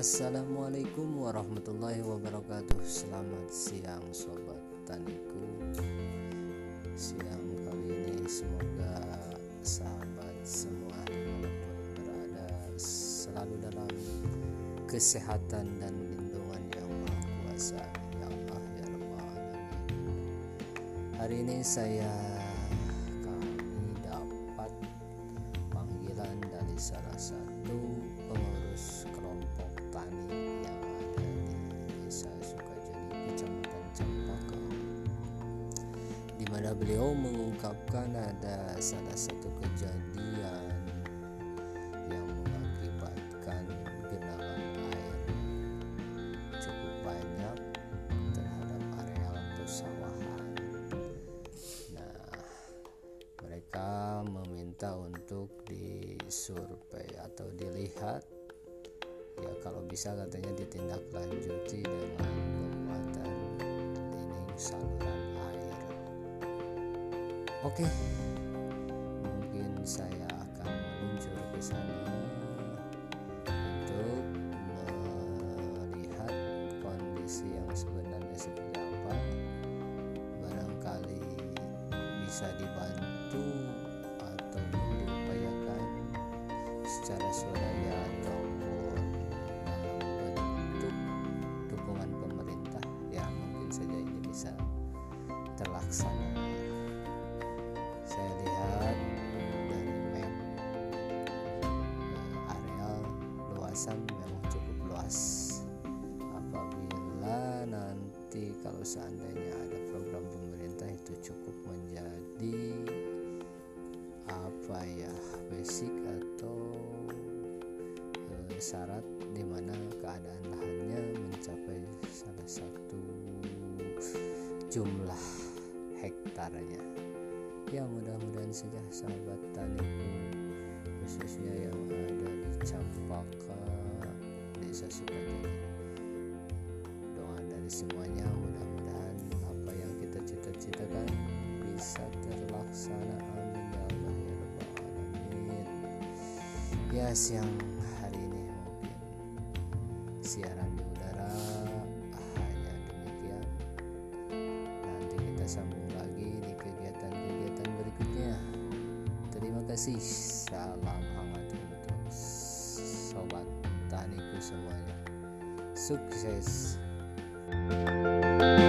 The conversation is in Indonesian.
Assalamualaikum warahmatullahi wabarakatuh. Selamat siang sobat taniku. Siang kali ini semoga sahabat semua di mana pun berada Selalu dalam kesehatan dan lindungan yang maha kuasa Ya Allah ya Alamin Hari ini saya kami dapat panggilan dari salah satu beliau mengungkapkan ada salah satu kejadian yang mengakibatkan genangan air cukup banyak terhadap areal persawahan. Nah, mereka meminta untuk disurvei atau dilihat ya kalau bisa katanya ditindaklanjuti dengan pembuatan dinding saluran oke. Mungkin saya akan meluncur ke sana untuk melihat kondisi yang sebenarnya seperti apa. Barangkali bisa dibantu ataupun diupayakan secara swadaya ataupun dalam bentuk dukungan pemerintah. Ya mungkin saja ini bisa terlaksana saya lihat dari map eh, areal luasan memang cukup luas. Apabila nanti kalau seandainya ada program pemerintah itu cukup menjadi apa ya basic atau eh, syarat di mana keadaan lahannya mencapai salah satu jumlah hektarnya ya mudah-mudahan saja sahabat taniku khususnya yang ada di Campaka desa Sukajadi doa dari semuanya mudah-mudahan apa yang kita cita-citakan bisa terlaksana. Amin ya Allah ya Rabbal Alamin. Ya siang hari ini mungkin siaran di kasih salam hangat untuk sobat taniku semuanya. Sukses. thank you